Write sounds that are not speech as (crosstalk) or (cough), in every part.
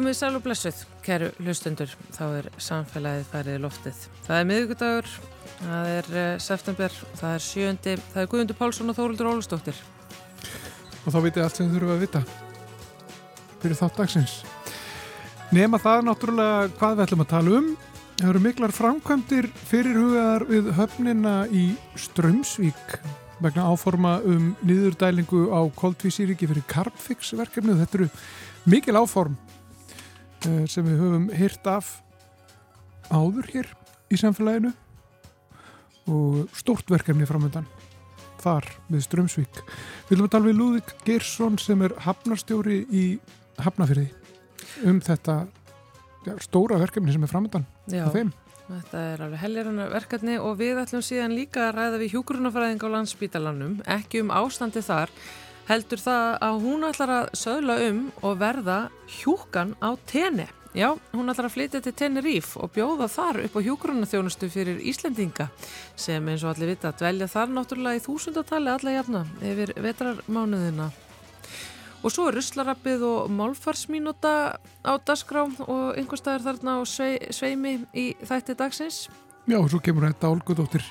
Komið sæl og blessuð, kæru hlustundur, þá er samfélagið færið loftið. Það er miðugudagur, það er uh, september, það er sjöndi, það er Guðmundur Pálsson og Þóruldur Ólustóttir. Og þá vitið allt sem þið þurfum að vita fyrir þátt dagsins. Nema það náttúrulega hvað við ætlum að tala um. Það eru miklar framkvæmdir fyrirhugaðar við höfnina í Strömsvík vegna áforma um niðurdælingu á koldvísýriki fyrir Carbfix verkefni. Þetta eru mikil áform Eh, sem við höfum hýrt af áður hér í samfélaginu og stórt verkefni framöndan þar við Strömsvík. Við viljum að tala við Lúðik Geirsson sem er hafnarstjóri í Hafnafyrði um þetta ja, stóra verkefni sem er framöndan á þeim. Þetta er alveg helgjaruna verkefni og við ætlum síðan líka að ræða við hjúgrunafræðing á landsbítalanum, ekki um ástandi þar heldur það að hún ætlar að sögla um og verða hjúkan á tenni. Já, hún ætlar að flytja til Tenerife og bjóða þar upp á hjúgrunnaþjónustu fyrir Íslendinga sem eins og allir vita dvelja þar náttúrulega í þúsundatali alla jafna yfir vetrarmánuðina. Og svo er ruslarappið og málfarsmínúta á dasgrá og einhverstaðar þarna á sveimi í þætti dagsins. Já, og svo kemur þetta Olgudóttir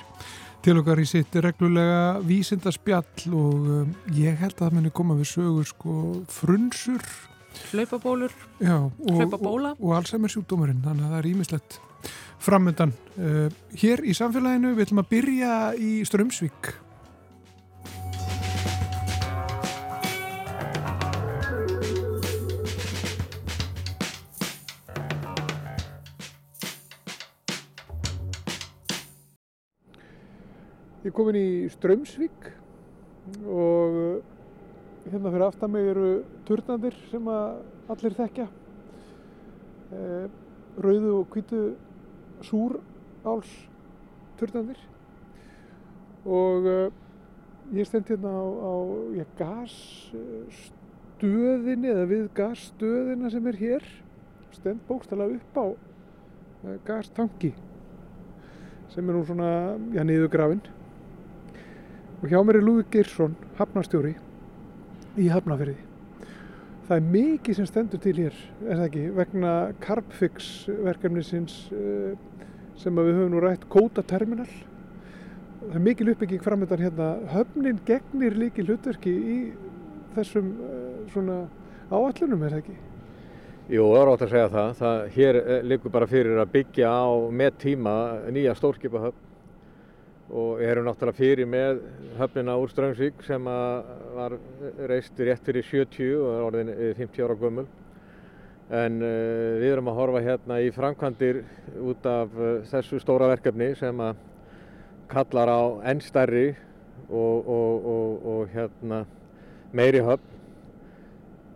til okkar í sitt reglulega vísindarspjall og um, ég held að það muni koma við sögur sko frunsur. Hlaupabólur. Hlaupabóla og, og, og Alzheimer sjúkdómarinn þannig að það er ímislegt framöndan uh, hér í samfélaginu við ætlum að byrja í Strömsvík Ég er komin í Strömsvík og uh, hérna fyrir aftan mig eru turnandir sem allir þekkja. Eh, rauðu og kvítu súráls turnandir og uh, ég stend hérna á, á já, gasstöðinni eða við gasstöðina sem er hér. Stend bókstala upp á gastangi sem er nú svona, já, niður grafinn og hjá mér er Lúði Geirsson, hafnarstjóri í hafnafyrði. Það er mikið sem stendur til hér, er það ekki, vegna Carbfix verkefnisins eh, sem við höfum nú rætt Kóta Terminal. Það er mikil uppbygging framöndan hérna. Höfnin gegnir líki hlutverki í þessum eh, svona áallunum, er það ekki? Jú, það er átt að segja það. það hér eh, likur bara fyrir að byggja á með tíma nýja stórskipahöfn og erum náttúrulega fyrir með höfnina úr Strömsvík sem var reist rétt fyrir 70 og er orðin 50 ára gömul. En uh, við erum að horfa hérna í framkvæmdir út af uh, þessu stóra verkefni sem að kallar á ennstærri og, og, og, og hérna meiri höfn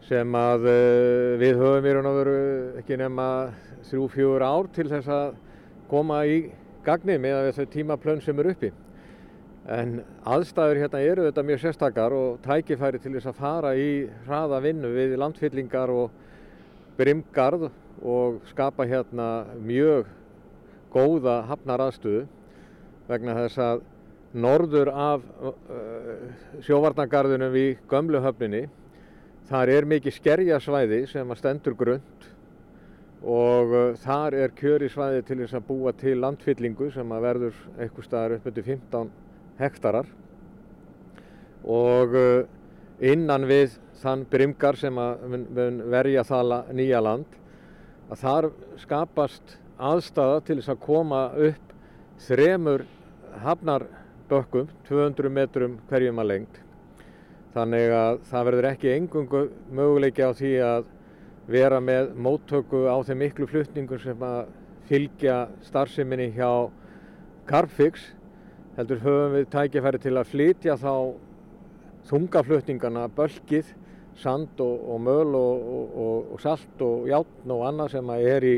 sem að uh, við höfum í raun og veru ekki nema þrjú-fjögur ár til þess að koma í gagnið með að þau tímaplön sem eru uppi. En aðstæður hérna eru þetta mjög sérstakar og tækifæri til þess að fara í hraða vinnu við landfyllingar og brimgarð og skapa hérna mjög góða hafnaraðstöðu vegna þess að norður af uh, sjóvarnagarðunum í gömluhöfninni þar er mikið skerjasvæði sem að stendur grund og uh, þar er kjöri svæði til þess að búa til landfyllingu sem að verður eitthvað staðar upp með 15 hektarar. Og uh, innan við þann brimgar sem að verja það nýja land að þar skapast aðstæða til þess að koma upp þremur hafnarbökkum 200 metrum hverjum að lengt þannig að það verður ekki engungu möguleiki á því að vera með móttöku á þeim miklu flutningum sem að fylgja starfseminni hjá Carfix heldur höfum við tækifæri til að flytja þá þungaflutningana, bölkið, sand og, og möl og, og, og salt og játn og annað sem er í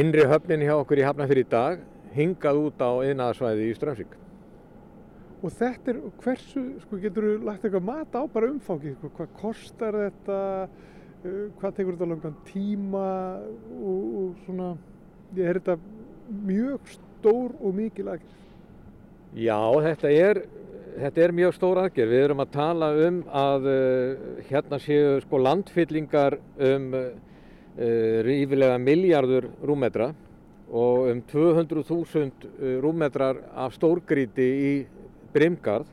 innri höfninni hjá okkur í Hafnarfyrir í dag hingað út á yðnaðarsvæði í Strömsvík. Og þetta er, hversu, sko, getur þú lagt eitthvað mat á bara umfangið, hvað kostar þetta? Eh, hvað tekur þetta langan tíma og, og svona, ég er þetta mjög stór og mikil aðgerð. Já, þetta er, þetta er mjög stór aðgerð. Við erum að tala um að uh, hérna séu sko landfyllingar um uh, uh, rífilega miljardur rúmmetra og um 200.000 rúmmetrar af stórgríti í Brimgarð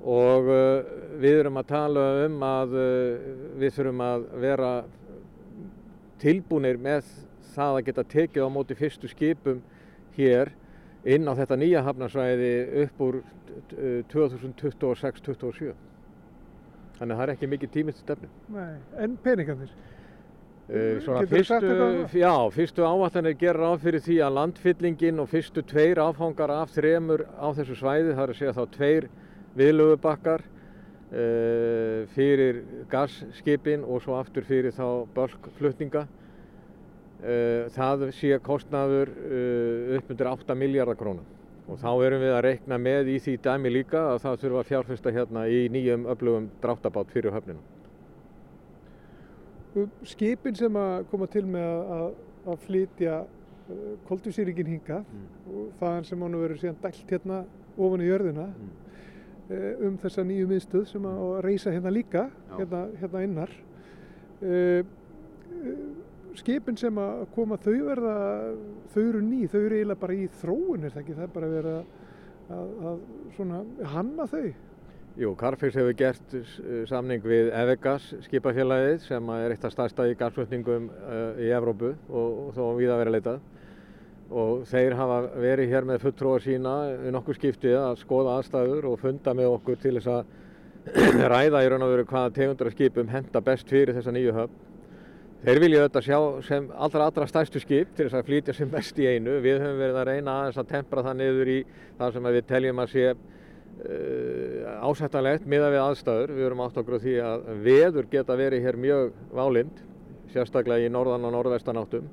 og uh, við erum að tala um að uh, við þurfum að vera tilbúinir með það að geta tekið á móti fyrstu skipum hér inn á þetta nýja hafnarsvæði upp úr 2026-27. Þannig að það er ekki mikið tímið til stefnu. Nei, en peningarnir? Uh, svona fyrstu, já, fyrstu áallanir gera ráð fyrir því að landfyllingin og fyrstu tveir áfangar af þremur á þessu svæði, það er að segja þá tveir viðlöfubakkar uh, fyrir gasskipin og svo aftur fyrir þá bölkflutninga. Uh, það sé kostnaður upp undir 8 miljardar krónar og þá erum við að reikna með í því dæmi líka að það þurfa að fjárfesta hérna í nýjum öflugum dráttabát fyrir höfnina. Skipin sem að koma til með að, að flytja koldusýringin hinga mm. og þaðan sem hann verður síðan dælt hérna ofan í jörðina mm. Um þessa nýju miðstöð sem að, reysa hérna líka, hérna, hérna innar. Uh, skipin sem að koma þau verða, þau eru ný, þau eru eiginlega bara í þróun er það ekki, það er bara verið að, að, að svona hanna þau. Jú, Carfix hefur gert samning við Evegas skipafélagið sem er eitt af stærsta í gasflutningum í Evrópu og, og þó að vera leitað og þeir hafa verið hér með fulltróa sína í nokkur skiptið að skoða aðstæður og funda með okkur til þess að (clears throat) ræða í raun og veru hvaða tegundra skipum henda best fyrir þessa nýju höfn Þeir vilja auðvitað sjá sem allra allra stærstu skip til þess að flytja sem best í einu. Við höfum verið að reyna aðeins að tempra það niður í það sem við teljum að sé uh, ásættanlegt miða við aðstæður. Við erum átt okkur á því að veður geta verið hér mjög válind, sérstaklega í norðan og norðvestan áttum.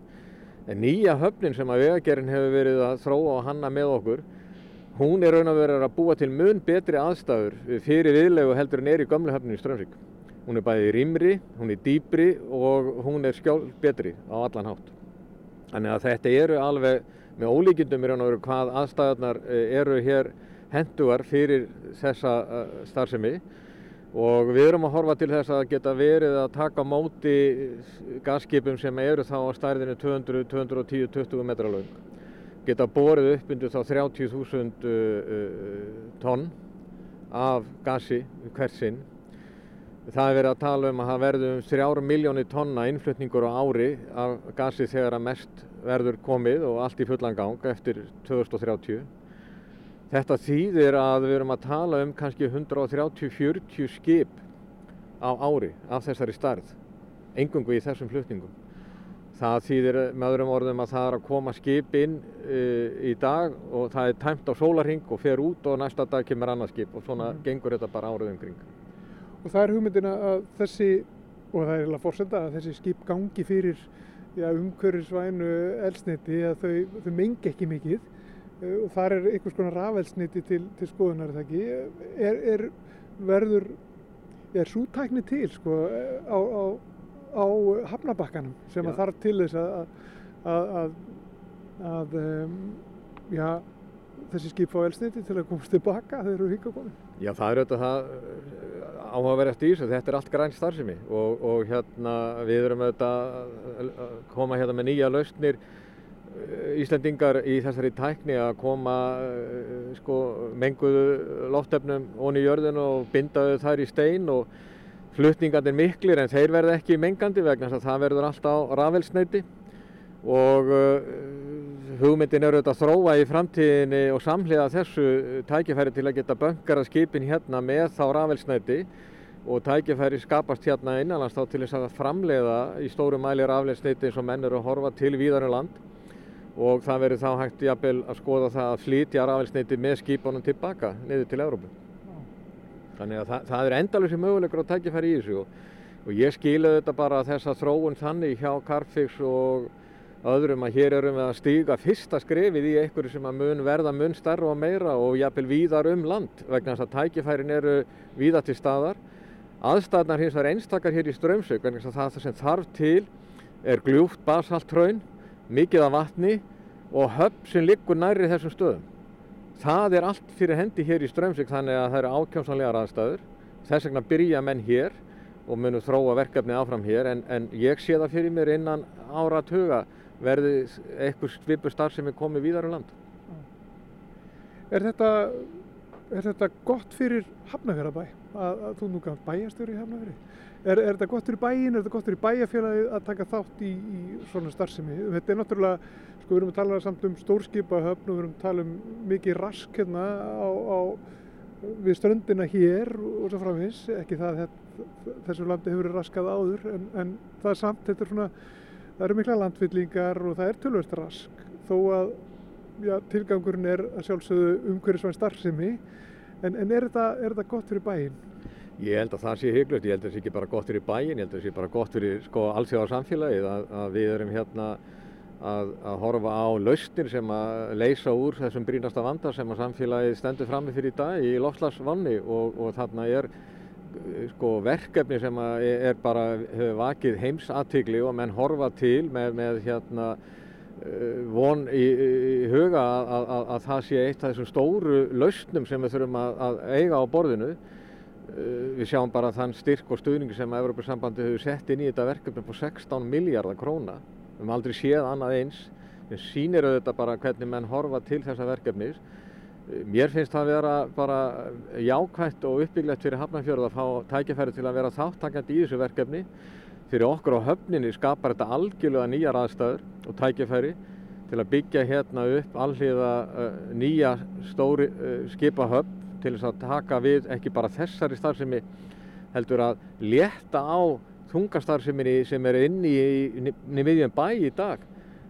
En nýja höfnin sem að vegagerinn hefur verið að þróa og hanna með okkur, hún er raun og verið að búa til mun betri aðstæður fyrir viðlegu heldur en er í gömlu höfnin í Strömsvík. Hún er bæði rýmri, hún er dýbri og hún er skjál betri á allan hátt. Þannig að þetta eru alveg með ólíkindum í raun og veru hvað aðstæðarnar eru hér hendugar fyrir þessa starfsemi og við erum að horfa til þess að geta verið að taka móti gasskipum sem eru þá á stærðinu 200, 210, 20 metra laung. Geta borið upp undir þá 30.000 tonn af gasi hvert sinn Það er verið að tala um að það verður um 3 miljónir tonna innflutningur á ári af gasi þegar að mest verður komið og allt í fullan gang eftir 2030. Þetta þýðir að við erum að tala um kannski 130-40 skip á ári af þessari starð, engungu í þessum flutningum. Það þýðir með öðrum orðum að það er að koma skip inn uh, í dag og það er tæmt á sólarhing og fer út og næsta dag kemur annað skip og svona mm. gengur þetta bara árið umkring og það er hugmyndina að þessi og það er eiginlega fórsenda að þessi skip gangi fyrir ja, umhverfisvænu elsniti að þau, þau mengi ekki mikið og þar er einhvers konar rafelsniti til, til skoðunar er það ekki er, er verður er sútækni til sko á, á, á hafnabakkanum sem að þarf til þess að að, að, að um, já þessi skip fá elsniti til að komast tilbaka þegar þú hingað komið? Já, það er auðvitað það eh, áhugaverðast í þessu. Þetta er allt græn starfsemi og, og hérna við erum auðvitað að koma hérna með nýja lausnir eh, Íslandingar í þessari tækni að koma eh, sko, menguðu loftefnum onni í jörðinu og bindaðu þær í stein og flutningarnir miklir en þeir verða ekki mengandi vegna þess að það verður alltaf rafelsneiti og hugmyndin eru þetta að þróa í framtíðinni og samhliða þessu tækifæri til að geta böngara skipin hérna með þá rafelsnæti og tækifæri skapast hérna innanlands þá til þess að framleiða í stóru mæli rafelsnæti eins og menn eru að horfa til víðarum land og það verður þá hægt jafnvel að skoða það að flytja rafelsnæti með skipunum tilbaka niður til Európu. Þannig að það, það er endalusir mögulegur að tækifæri í þessu og, og ég skilu þetta bara þessa þróun þannig hjá Carfix og öðrum að hér erum við að stíga fyrsta skrefið í einhverju sem að mun verða mun starra og meira og jafnvel víðar um land vegna þess að tækifærin eru víða til staðar. Aðstæðnar hins vegar einstakar hér í strömsög vegna þess að það sem þarf til er gljúft basaltraun, mikið af vatni og höfn sem liggur næri þessum stöðum. Það er allt fyrir hendi hér í strömsög þannig að það eru ákjámsanlegar aðstæður. Þess vegna byrja menn hér og munum þróa verkefni áfram hér en, en ég sé það fyrir mér innan ára tuga verði eitthvað svipu starf sem er komið víðar um land. Er þetta, er þetta gott fyrir Hafnafjörðabæ að, að þú nú gaf bæjastjóri í Hafnafjörði? Er, er þetta gott fyrir bæin, er þetta gott fyrir bæjafélagið að taka þátt í, í svona starfsemi? Þetta er náttúrulega, sko við erum að tala samt um stórskipahöfn og við erum að tala um mikið rask hérna á, á við ströndina hér og svo framhins, ekki það að þessu landi hefur verið raskað áður en, en það er samt, þetta er svona, það eru mikla landfyllingar og það er tölvöld rask þó að já, tilgangurinn er að sjálfsögðu umhverjusvæn starfsemi en, en er, þetta, er þetta gott fyrir bæinn? Ég held að það sé hygglust, ég held að það sé ekki bara gott fyrir bæinn, ég held að það sé bara gott fyrir sko allsjóðar samfélagið að, að við erum hérna að, að horfa á lausnir sem að leysa úr þessum brínasta vanda sem að samfélagið stendur frammi fyrir í dag í lofslagsvanni og, og þarna er sko verkefni sem er bara hefur vakið heimsatikli og menn horfa til með, með hérna Eh, von í, í huga að, að, að það sé eitt af þessum stóru lausnum sem við þurfum að, að eiga á borðinu. Eh, við sjáum bara þann styrk og stuðning sem Evropasambandi hefur sett inn í þetta verkefni på 16 miljardar króna. Við hefum aldrei séð annað eins. Við sýnir auðvitað bara hvernig menn horfa til þessa verkefnis. Eh, mér finnst það að vera bara jákvægt og uppbygglegt fyrir Hafnarfjörð að fá tækifæri til að vera þáttakandi í þessu verkefni fyrir okkur á höfninni skapar þetta algjörlega nýjar aðstæður og tækifæri til að byggja hérna upp alliða uh, nýja stóri skipahöfn til þess að taka við ekki bara þessari starfsemi heldur að létta á þungastarfseminni sem er inni í, miðjum bæ í dag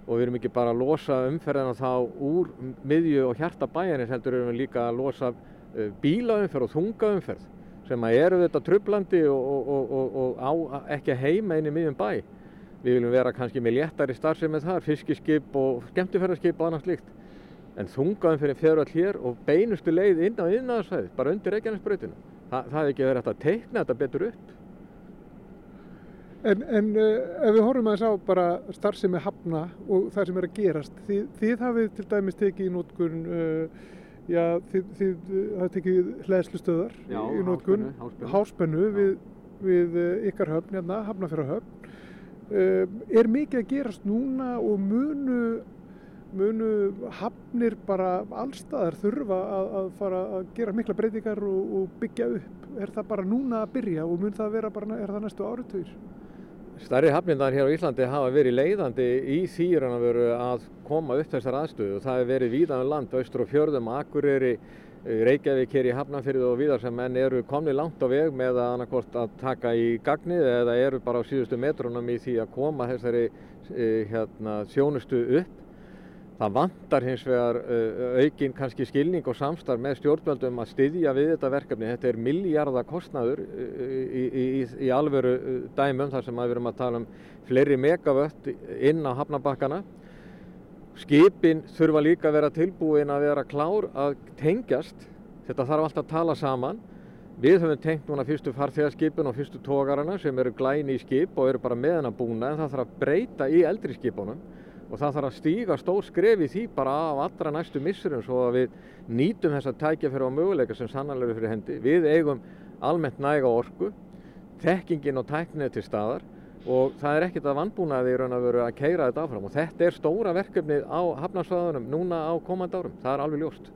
og við erum ekki bara að losa umferðina þá úr miðju og hjarta bæjarins heldur erum við líka að losa uh, bílaumferð og þungaumferð sem eru þetta trublandi og, og, og, og á ekki heima inn í miðjum bæ. Við viljum vera kannski með léttari starfsemi þar, fiskiskip og skemmtifæraskip og annað slíkt. En þungaðum fyrir fjörall hér og beinustu leið inn á yðnaðarsvæði, bara undir Reykjanesbröðinu. Þa, það hefði ekki verið að teikna þetta betur upp. En, en uh, ef við horfum að þess á bara starfsemi hafna og það sem er að gerast, þið, þið hafið til dæmis tekið í nótkunn uh, Já, þið, þið hafið tekið hlæðslustöðar í nótkunn, háspennu, háspennu við, við eh, ykkar höfn, hérna, hafnafjara höfn. Um, er mikið að gerast núna og munu, munu hafnir bara allstaðar þurfa að, að fara að gera mikla breytingar og, og byggja upp? Er það bara núna að byrja og mun það vera bara, er það næstu áriðtugir? Stærri hafnindar hér á Íslandi hafa verið leiðandi í því að koma upp þessar aðstöðu og það hefur verið víðan um land, austur og fjörðum, Akureyri, Reykjavík hér í Hafnarfyrðu og víðar sem menn eru komni langt á veg með að annarkort að taka í gagnið eða eru bara á síðustu metrunum í því að koma þessari eh, hérna, sjónustu upp Það vantar hins vegar uh, aukinn kannski skilning og samstarf með stjórnvöldum að styðja við þetta verkefni. Þetta er miljardakostnaður uh, í, í, í, alveru uh, dæmum þar sem við erum að tala um fleiri megavött inn á hafnabakkana. Skipin þurfa líka að vera tilbúin að vera klár að tengjast. Þetta þarf alltaf að tala saman. Við höfum tengt núna fyrstu farþegarskipin og fyrstu tógarana sem eru glæni í skip og eru bara með hennar búna en það þarf að breyta í eldri skipunum og það þarf að stíga stór skref í því bara á allra næstu missurum svo að við nýtum þessa tækjafæri og möguleika sem sannanlega fyrir hendi. Við eigum almennt næga orku, tekkingin og tæknið til staðar og það er ekkert að vannbúnaði í raun að vera að keira þetta áfram og þetta er stóra verkefnið á hafnarsvæðunum núna á komand árum, það er alveg ljóst.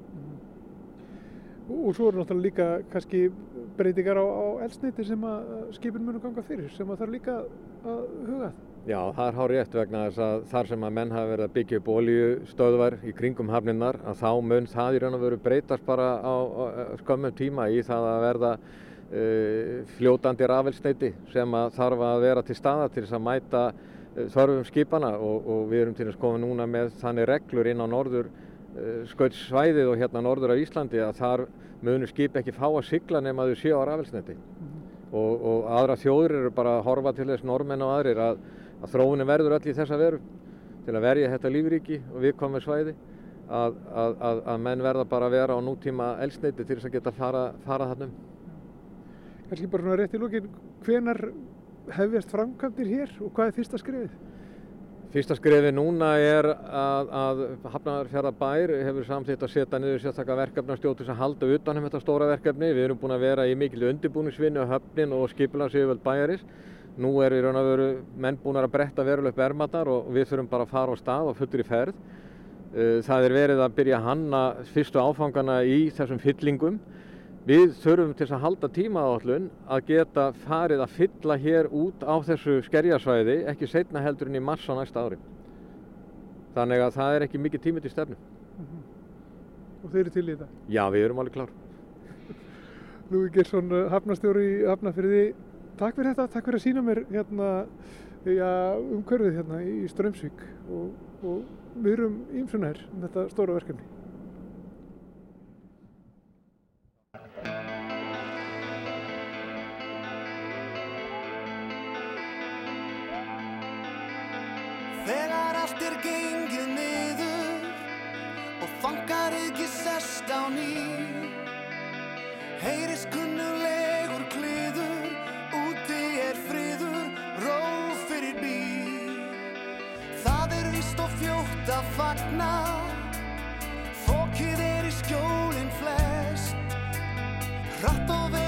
Og svo eru náttúrulega líka kannski breytingar á, á elsniti sem að skipin munu ganga fyrir sem að það er líka að hugað. Já, það er hár rétt vegna þess að þar sem að menn hafa verið að byggja upp oljustöðvar í kringum hafninnar að þá mun það í raun og veru breytast bara á, á skömmum tíma í það að verða uh, fljótandi rafelsneiti sem að þarf að vera til staða til þess að mæta uh, þörfum skipana og, og við erum til að skoða núna með þannig reglur inn á norður uh, skautsvæðið og hérna norður af Íslandi að þar munu skip ekki fá að sigla nema þau séu á rafelsneiti mm. og, og aðra þjóður eru bara að horfa til þess normenn og aðrir að að þróunin verður öll í þessa veru til að verja þetta lífríki og viðkomið svæði að, að, að, að menn verða bara að vera á nútíma elsneiti til þess að geta fara, fara þannum. Kanski bara svona rétt í lókin, hvenar hefjast framkvæmdir hér og hvað er fyrsta skrifið? Fyrsta skrefi núna er að, að Hafnarfjörðabær hefur samþýtt að setja niður sérstakka verkefnastjóð til að halda utanum þetta stóra verkefni. Við erum búin að vera í mikil undirbúningsvinni á höfnin og skipilansjöföld bæjaris. Nú er í raun og veru menn búin að bretta veruleg upp ermatar og við þurfum bara að fara á stað og fullur í ferð. Það er verið að byrja að hanna fyrstu áfangana í þessum fyllingum. Við þurfum til að halda tímaáallun að geta farið að fylla hér út á þessu skerjasvæði ekki setna heldur en í mars á næsta ári. Þannig að það er ekki mikið tími til stefnu. Mm -hmm. Og þeir eru til í þetta? Já, við erum alveg klár. (laughs) Lúi Gersson, hafnastjóri í Hafnafyrði. Takk fyrir þetta, takk fyrir að sína mér hérna, ja, umhverfið hérna í Strömsvík og, og við erum ímsunar um þetta stóra verkefni. Þegar allt er gengið niður og fangar ekki sest á ný Heyris kunnulegur fljótt að fagna, fókið er í skjólinn flest. Hratt og vel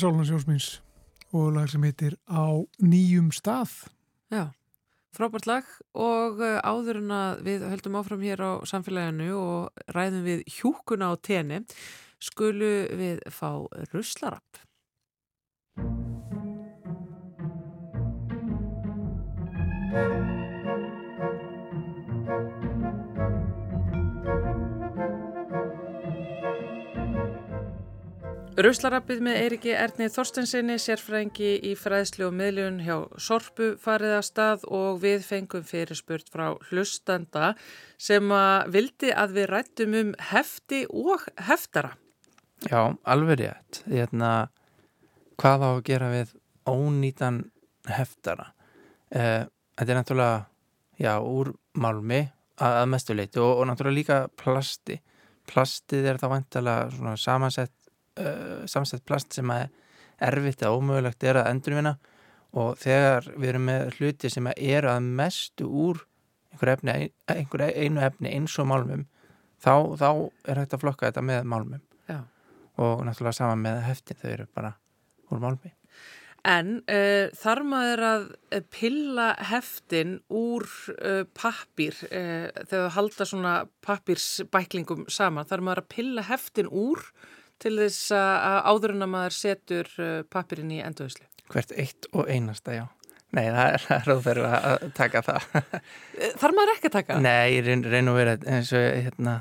Þetta er Sálunars Jósmins og lag sem heitir Á nýjum stað. Já, frábært lag og uh, áður en að við höldum áfram hér á samfélaginu og ræðum við hjúkuna á tenni skulu við fá ruslarapp. Ruslarappið með Eiriki Erni Þorstensinni, sérfræðingi í fræðslu og miðljun hjá Sorpu farið að stað og við fengum fyrir spurt frá hlustanda sem að vildi að við rættum um hefti og heftara. Já, alveg rétt. Hérna, hvað á að gera við ónýtan heftara? Eh, þetta er náttúrulega, já, úr málmi að, að mestu leiti og, og náttúrulega líka plasti. Plastið er vantilega svona samansett uh, samsett plast sem er erfitt eða ómögulegt er að endurvinna. Og þegar við erum með hluti sem eru að mestu úr einhver, efni, einhver einu efni eins og málmum þá, þá er hægt að flokka þetta með málmum. Já. og náttúrulega sama með heftin, þau eru bara úr málmi. En uh, þar maður að pilla heftin úr uh, pappir, uh, þegar þú halda svona pappirsbæklingum saman, þar maður að pilla heftin úr til þess að áður en að maður setur pappirinn í endauðslu? Hvert eitt og einasta, já. Nei, það er ráðferðu að taka það. Þar maður ekki að taka það? Nei, reyn, reyn og verið eins og hérna,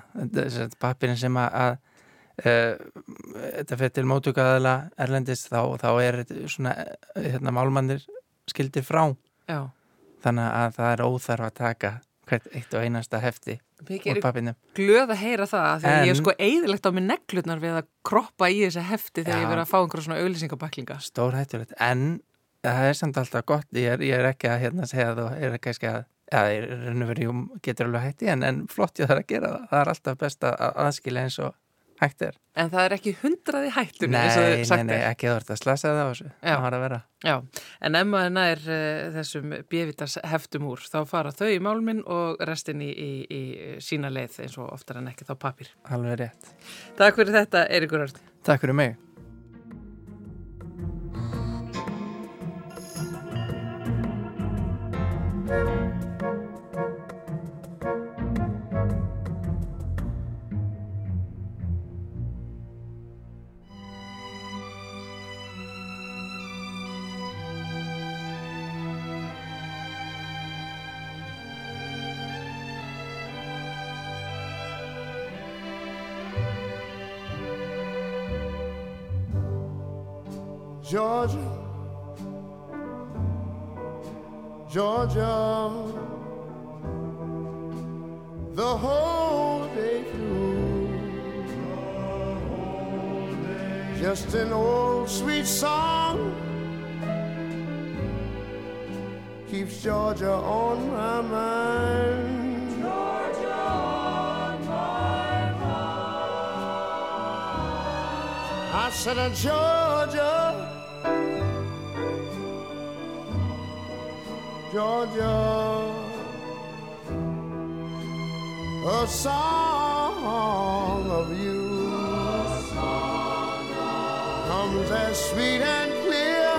pappirinn sem að, að uh, þetta fyrir til mótugaðala erlendist þá, þá er svona hérna, málmannir skildir frá. Já. Þannig að það er óþarf að taka hvert eitt og einasta hefti úr pappinum. Glöð að heyra það því að ég er sko eðilegt á mig neglutnar við að kroppa í þessi hefti þegar Já. ég verið að fá einhverja svona auðlýsingabaklinga. Stór hættulegt, en það er samt alltaf gott, ég er, ég er ekki að hérna segja það og er ekki að Já, ég er raun og verið, getur alveg hætti en, en flott ég þarf að gera það. Það er alltaf best að aðskilja eins og hægt er. En það er ekki hundraði hættunni nei, eins og þau sagt Nei, nei, ekki það að slasa það á þessu. Það var að vera. Já, en ef maður nær uh, þessum bjövitas heftum úr þá fara þau í málminn og restin í, í, í sína leið eins og oftar en ekki þá pappir. Alveg rétt. Takk fyrir þetta, Eirikur Örn. Takk fyrir mig. Georgia, Georgia, the whole day through. Just an old sweet song keeps Georgia on my mind. Georgia on my mind. I said, Georgia. Georgia, a song of you comes as sweet and clear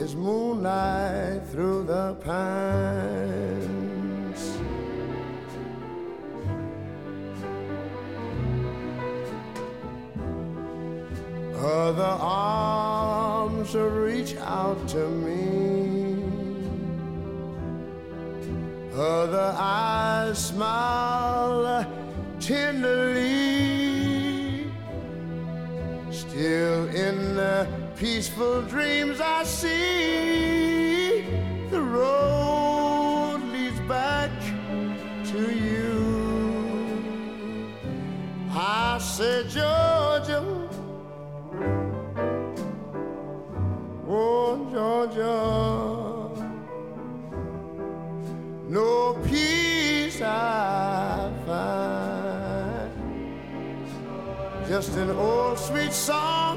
as moonlight through the pines. Arms reach out to me. Other eyes smile tenderly. Still in the peaceful dreams I see the road leads back to you. I said, Georgia. Just an old sweet song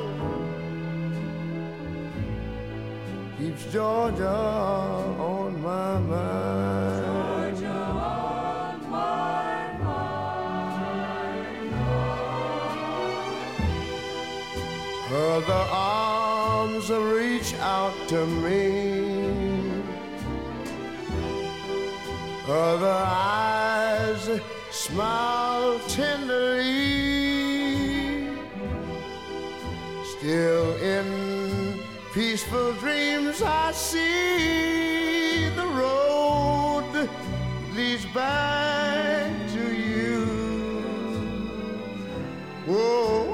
keeps Georgia on my mind. On my mind. Other arms reach out to me. Other eyes smile tenderly. Peaceful dreams, I see the road leads back to you. Whoa,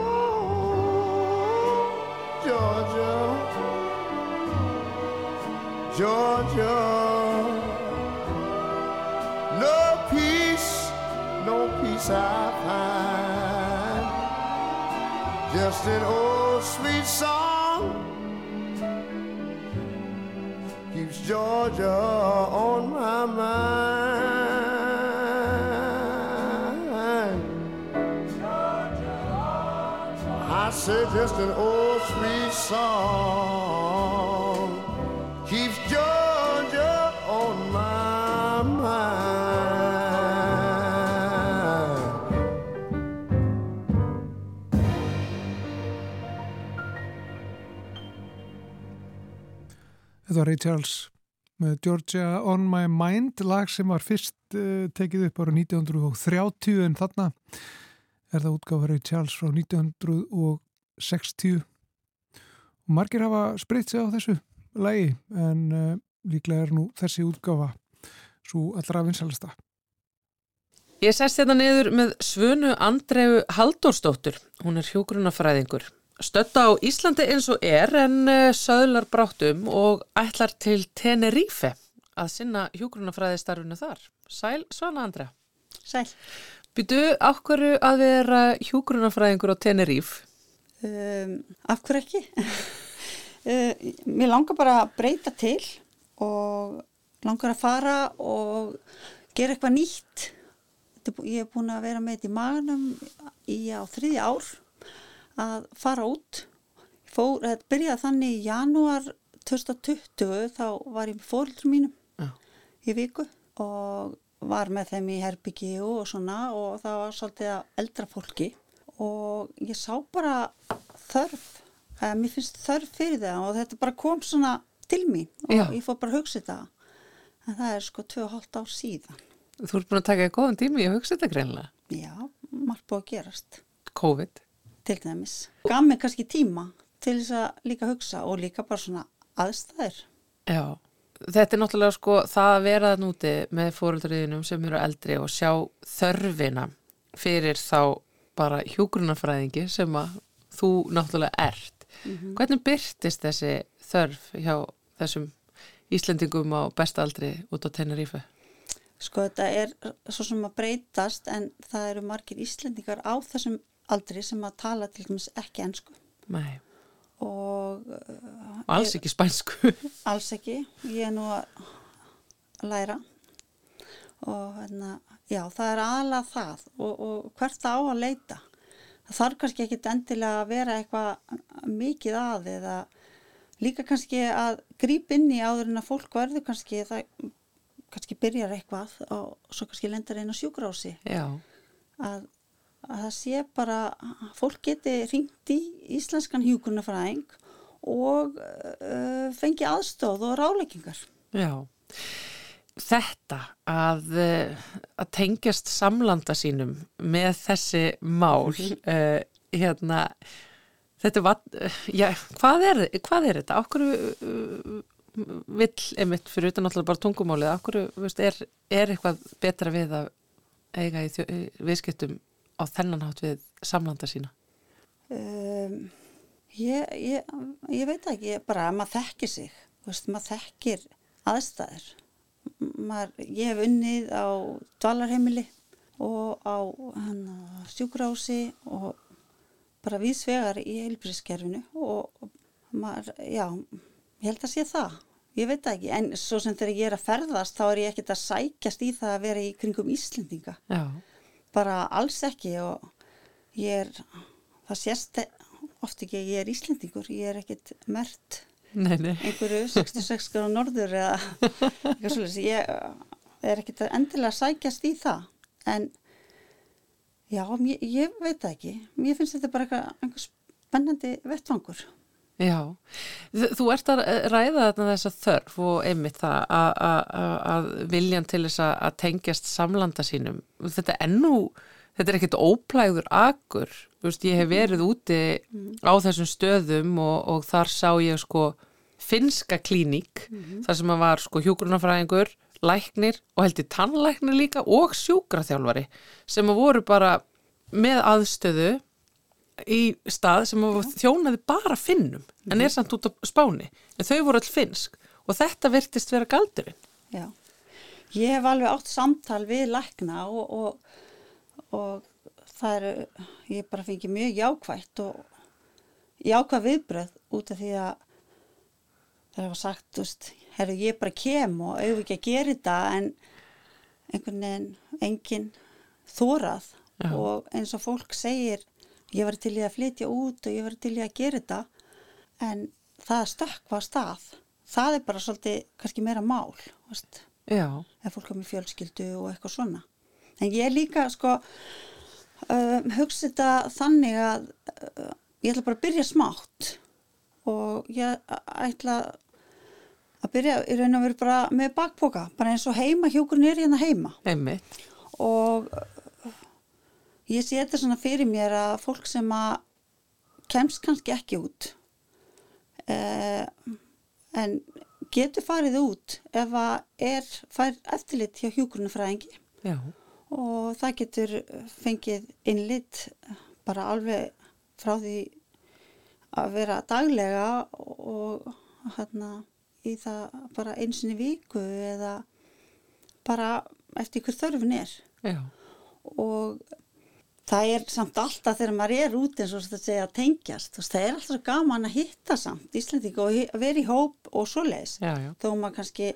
Georgia, Georgia. No peace, no peace I find. Just an old Said just an old sweet song keeps Georgia on my mind. Þetta var Ray Charles með Georgia On My Mind lag sem var fyrst uh, tekið upp ára 1930 en þarna er það útgáfa Ray Charles frá 1960 og margir hafa spritt sig á þessu lagi en uh, líklega er nú þessi útgáfa svo allra vinsalasta. Ég sest þetta niður með Svönu Andreu Halldórsdóttur. Hún er hjógrunafræðingur. Stötta á Íslandi eins og er en eh, söðlar bráttum og ætlar til Tenerife að sinna hjógrunafræðistarfinu þar. Sæl Svana Andrea. Sæl. Býtu ákveru að vera hjógrunafræðingur á Tenerife? Um, af hverju ekki? (laughs) uh, mér langar bara að breyta til og langar að fara og gera eitthvað nýtt. Ég er búin að vera með þetta í maganum í á þriði ár að fara út. Fór, þetta byrjaði þannig í janúar 2020 þá var ég með fóreldrum mínum Já. í viku og var með þeim í herbyggi og svona og það var svolítið að eldra fólki og ég sá bara þörf, eða mér finnst þörf fyrir það og þetta bara kom svona til mín og Já. ég fór bara að hugsa þetta en það er sko 2,5 ár síðan Þú ert búin að taka góðan tími í að hugsa þetta greinlega. já, margt búið að gerast COVID. til dæmis gaf mig kannski tíma til þess að líka hugsa og líka bara svona aðstæður Já, þetta er náttúrulega sko það að vera það núti með fóruldriðinum sem eru eldri og sjá þörfina fyrir þá bara hjúgrunafræðingi sem að þú náttúrulega ert. Hvernig byrtist þessi þörf hjá þessum Íslendingum á bestaldri út á Tenerife? sko þetta er svo sem að breytast en það eru margir Íslendingar á þessum aldri sem að tala til dæmis ekki ensku Nei, og og alls ekki spænsku. Alls ekki, ég er nú að læra og hérna, já, það er aðalega það og, og hvert það á að leita. Það þarf kannski ekki endilega að vera eitthvað mikið að eða líka kannski að gríp inn í áður en að fólk verður kannski, það kannski byrjar eitthvað og svo kannski lendar einn á sjúkrási Já, að, að það sé bara að fólk geti ringt í íslenskan hjúkurnafræðing og uh, fengi aðstóð og ráleikingar. já. Þetta að, eh, að tengjast samlanda sínum með þessi mál, uh, hérna, þetta var, já, hvað er, hvað er þetta? Okkur uh, vill, einmitt, fyrir utan náttúrulega bara tungumálið, okkur, veist, er, er eitthvað betra við að eiga í, viðskiptum á þennan hátt við samlanda sína? Um, ég, ég, ég veit ekki, ég bara að maður þekkir sig, veist, maður þekkir aðstæður. Maður, ég hef unnið á dvalarheimili og á sjúkrási og bara viðsvegar í heilbrískerfinu og maður, já, ég held að sé það. Ég veit ekki, en svo sem þegar ég er að ferðast þá er ég ekkert að sækjast í það að vera í kringum Íslendinga. Já, bara alls ekki og ég er, það sést oft ekki að ég er Íslendingur, ég er ekkit mert nei, nei. einhverju 66 gráð norður eða eitthvað svolítið, ég er ekkit að endilega sækjast í það en já, ég, ég veit það ekki mér finnst þetta bara eitthvað, einhver spennandi vettvangur. Já, þú ert að ræða þarna þessa þörf og einmitt það að- að að- að viljan til þess að- að tengjast samlanda sínum. Þetta er ennú, þetta er ekkit óplægur akur. Þú veist, ég hef verið úti á þessum stöðum og, og þar sá ég sko finska klíník, þar sem að var sko hjúgrunafræðingur, læknir og heldur tannlæknir líka og sjúkraþjálfari sem að voru bara með aðstöðu í stað sem að þjónaði bara finnum en er samt út á spáni. En þau voru all finnsk og þetta virtist vera galdurinn. Já. Ég hef alveg átt samtal við lækna og, og, og það eru, ég bara fengi mjög jákvætt og jákvæð viðbröð út af því að það var sagt, þú veist, herru ég bara kem og auðvitað ekki að gera þetta? En einhvern veginn engin þórað Já. og eins og fólk segir ég var til í að flytja út og ég var til í að gera þetta. En það stökkva af stað. Það er bara svolítið kannski meira mál veist, ef fólk er með fjölskyldu og eitthvað svona en ég líka sko um, hugsa þetta þannig að uh, ég ætla bara að byrja smátt. Og ég ætla að byrja í raun og veru bara með bakpoka bara eins og heima, hjúkurinn er hérna heima. Einmitt. Og uh, ég sé þetta svona fyrir mér að fólk sem að kemst kannski ekki út uh, en getur farið út ef að er fær eftirlit hjá hjúgrunafræðingi Já, og það getur fengið innlit bara alveg frá því að vera daglega og hérna í það bara einsinni viku eða bara eftir hver þörfin er. Já, og það er samt alltaf þegar maður er út eins og þetta segja að tengjast, veist, það er alltaf svo gaman að hitta samt Íslandíka og vera í hóp og svoleiðis, já, já, þó maður kannski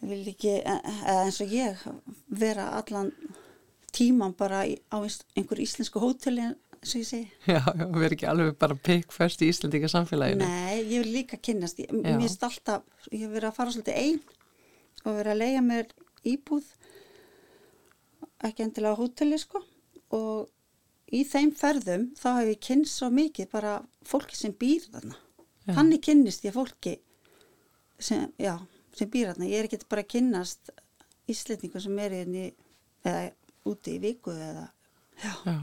vil ekki, eða eins og ég vera allan tíman bara á einhver íslensku hóteli og ég segi. (laughs) Já, erum ekki alveg bara pikkfest í Íslandíka samfélaginu Nei, ég vil líka kynnast ég, mér finnst alltaf, ég hef verið að fara svolítið einn og verið að leiða mér íbúð ekki endilega hóteli sko. Og í þeim ferðum þá hef ég kynnst svo mikið bara fólki sem býr þarna. Já. þannig kynnist ég fólki sem, já, sem býr þarna. Ég er ekki bara að kynnast íslendingu sem er í eða úti í viku eða já, Já.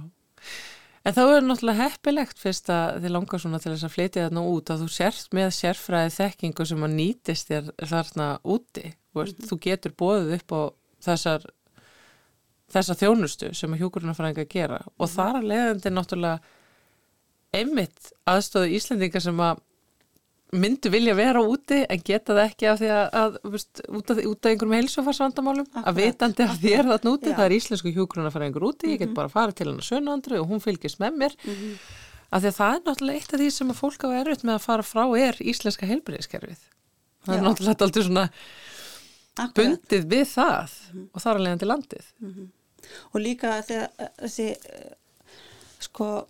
En þá er náttúrulega heppilegt fyrst að þið langar svona til þess að flytja þarna út að þú sért með sérfræði þekkingu sem að nýtist þér þarna úti. Þú, veist, þú getur bóðið upp á þessar, þessa þjónustu sem að hjúkurunarfræðinga gera. Og þar að leiðandi náttúrulega einmitt aðstóðu Íslendinga sem að myndu vilja vera úti en geta það ekki af því að, að veist, út, af, af einhverjum heilsufarsvandamálum að vitandi að því er þarna úti Já. Mhm. það er íslensku hjúgrunafræðingur úti ég get bara farið til hennar sönnandru og hún fylgist með mér af því að það er náttúrulega eitt af því sem að fólk hafa erfitt með að fara frá er íslenska heilbriðiskerfið það er Já. náttúrulega aldrei svona akkurat bundið við það Mhm. og þar að leiðandi landið og líka þegar þessi eh, sko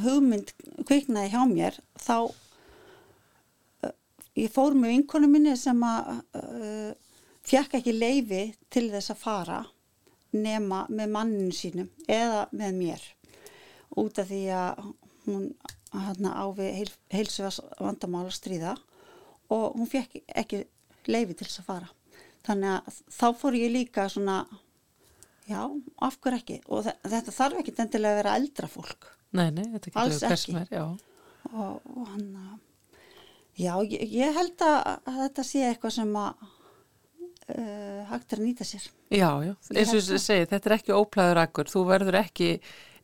hugmynd kviknaði hjá mér þá ég fór með vinkonu minni sem að uh, fjekk ekki leifi til þess að fara nema með manninu sínum eða með mér út af því að hún hana, á við heil, heilsuvas vandamál að stríða og hún fjekk ekki leifi til þess að fara þannig að þá fór ég líka svona Já, af hverju ekki? Og þe- þetta þarf ekki endilega að vera eldra fólk. Nei, nei, þetta getur Alls við hvers ekki. sem er, já. Og, og hann að, já, ég, ég held að, að þetta sé eitthvað sem að uh, hægt er að nýta sér. Já, já, eins og held ég segi, þetta er ekki óplæður akkur, þú verður ekki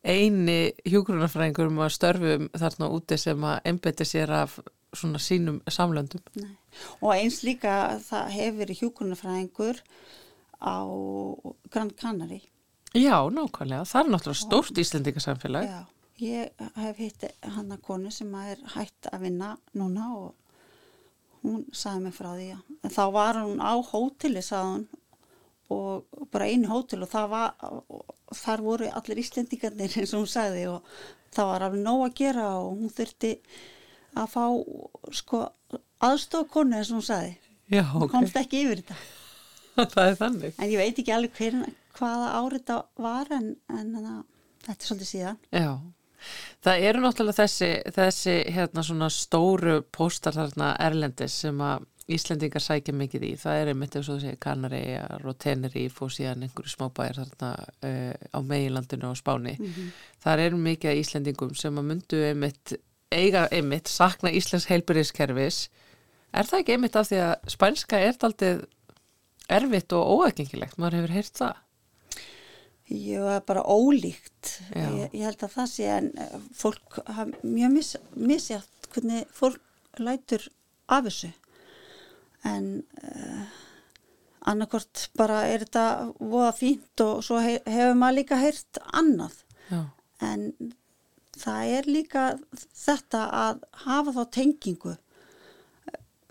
eini hjúgrunafræðingur um að störfum þarna úti sem að einbeti sér af svona sínum samlöndum. Nei. Og eins líka það hefur verið hjúkunarfræðingur á Gran Canary. Já, nákvæmlega, það er náttúrulega stórt Íslendingasamfélag. Já, ég hef hitt hann að konu sem er hætt að vinna núna og hún sagði mig frá því að en þá var hún á hóteli sagði hún og bara einu hótel og það var og þar voru allir Íslendingarnir (laughs) eins og hún sagði og það var alveg nóg að gera og hún þurfti að fá sko aðstofa konu eins og hún sagði. Já, hún ok, komst ekki yfir þetta. (laughs) Það er þannig. en ég veit ekki alveg hver, hvaða árið þetta var en, en, en þetta er svolítið síðan. Já, Það eru náttúrulega þessi, þessi hérna svona stóru póstar þarna erlendis sem að Íslendingar sækja mikið í. Það er einmitt eins og segir Kanaríjar og Teneríf og síðan einhverju smábæjar þarna uh, á meilandinu og Spáni. Það eru mikið af Íslendingum sem að myndu einmitt, eiga einmitt, sakna Íslands heilbyrðiskerfis. Er það ekki einmitt af því að spænska er daldið erfitt og óækingilegt? Maður hefur heyrt það. Það er bara ólíkt. Ég, ég held að það sé en eh, fólk hafa mjög mis, misjátt hvernig fólk lætur af þessu. En uh, annarkort bara er þetta voða fínt og svo he, hefur maður líka heyrt annað. Já, En það er líka þetta að hafa þá tengingu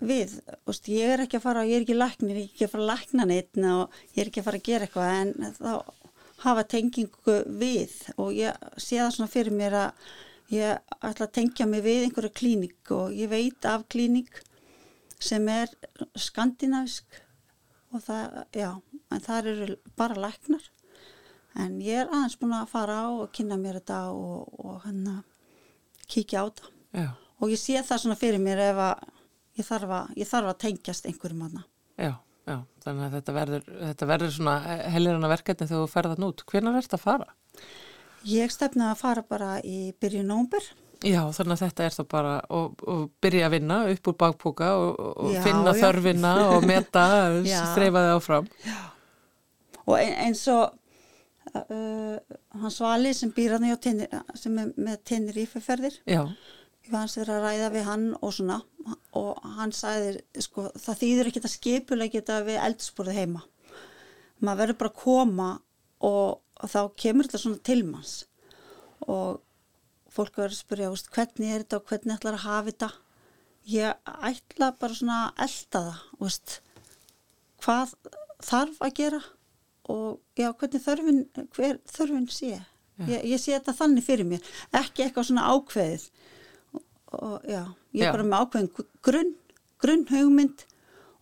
við, Úst, ég er ekki að fara, ég er ekki læknir, ég er ekki að fara að lækna neitt og ég er ekki að fara að gera eitthvað en þá hafa tengingu við og ég sé það svona fyrir mér að ég ætla að tengja mig við einhverja klínik og ég veit af klínik sem er skandinavisk og það, já, en það eru bara læknar. En ég er aðeins búin að fara á og kynna mér þetta og, og hann að kíkja á þetta. Já, og ég sé það svona fyrir mér ef að ég þarf að, ég þarf að tengjast einhverjum aðna. já, já. Þannig að þetta verður, þetta verður svona helirana verkefni þegar þú ferðan út. Hvenær ert að fara? Ég stefnaði að fara bara í byrju nómber. Já, þannig að þetta er þá bara að byrja að vinna upp úr bakpóka og, og Já, finna já. þörfina og meta, (laughs) Já. streifaði áfram. Og ein, eins og uh, hans Svali sem býr hann tenni, sem er með tennirífuferðir, Já, ég hans verið að ræða við hann og svona og hann sagði, sko, það þýður ekki að skipulega geta við eldsporið heima. Maður verður bara að koma og, og þá kemur þetta svona tilmanns og fólk verður að spyrja, veist, hvernig er þetta og hvernig ætlar að hafa þetta. Ég ætla bara svona að elda það, veist, hvað þarf að gera og já, hvernig þörfin, hver þörfin sé. Ég, ég sé þetta þannig fyrir mér, ekki eitthvað svona ákveðið og já, ég er Já. bara með ákveðin grunn, grunn hugmynd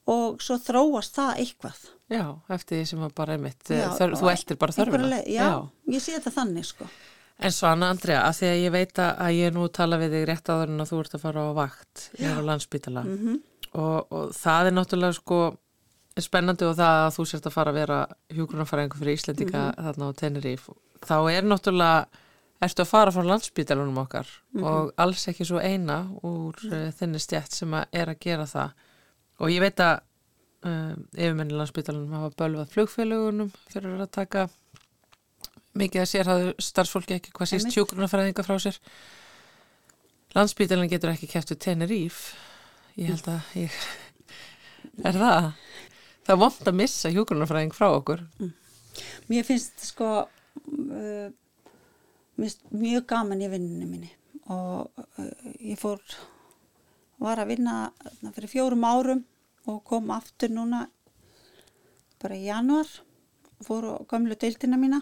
og svo þróast það eitthvað. já, eftir því sem að bara einmitt, Já, þör, þú eldir bara þörfina. leið- Já, ég sé þetta þannig sko. En svo Anna Andrea, að því að ég veit að ég nú tala við þig rétt áður en að þú ert að fara á vakt hér á landsbítala Mhm. og, og það er náttúrulega sko spennandi og það að þú sért að fara að vera hjúgrunarfæringu fyrir Íslendinga Mhm. þarna á Teneríf. Þá er náttúrulega, ertu að fara frá landsbítalunum okkar Mhm. og alls ekki svo eina úr uh, þinni stjætt sem að er að gera það. Og ég veit að um, yfirmenni landsbítalunum hafa bölvað flugfélagunum fyrir að taka mikið að sér hafðu starfsfólki ekki hvað síst Einmitt. hjúgrunarfræðinga frá sér landsbítalinn getur ekki kæft við Teneríf ég held að ég (laughs) er það það er vond að missa hjúgrunarfræðing frá okkur Mér finnst sko uh, mjög gaman í vinnunni minni og uh, ég fór var að vinna fyrir fjórum árum og kom aftur núna bara í januar fór á gamlu deildina mína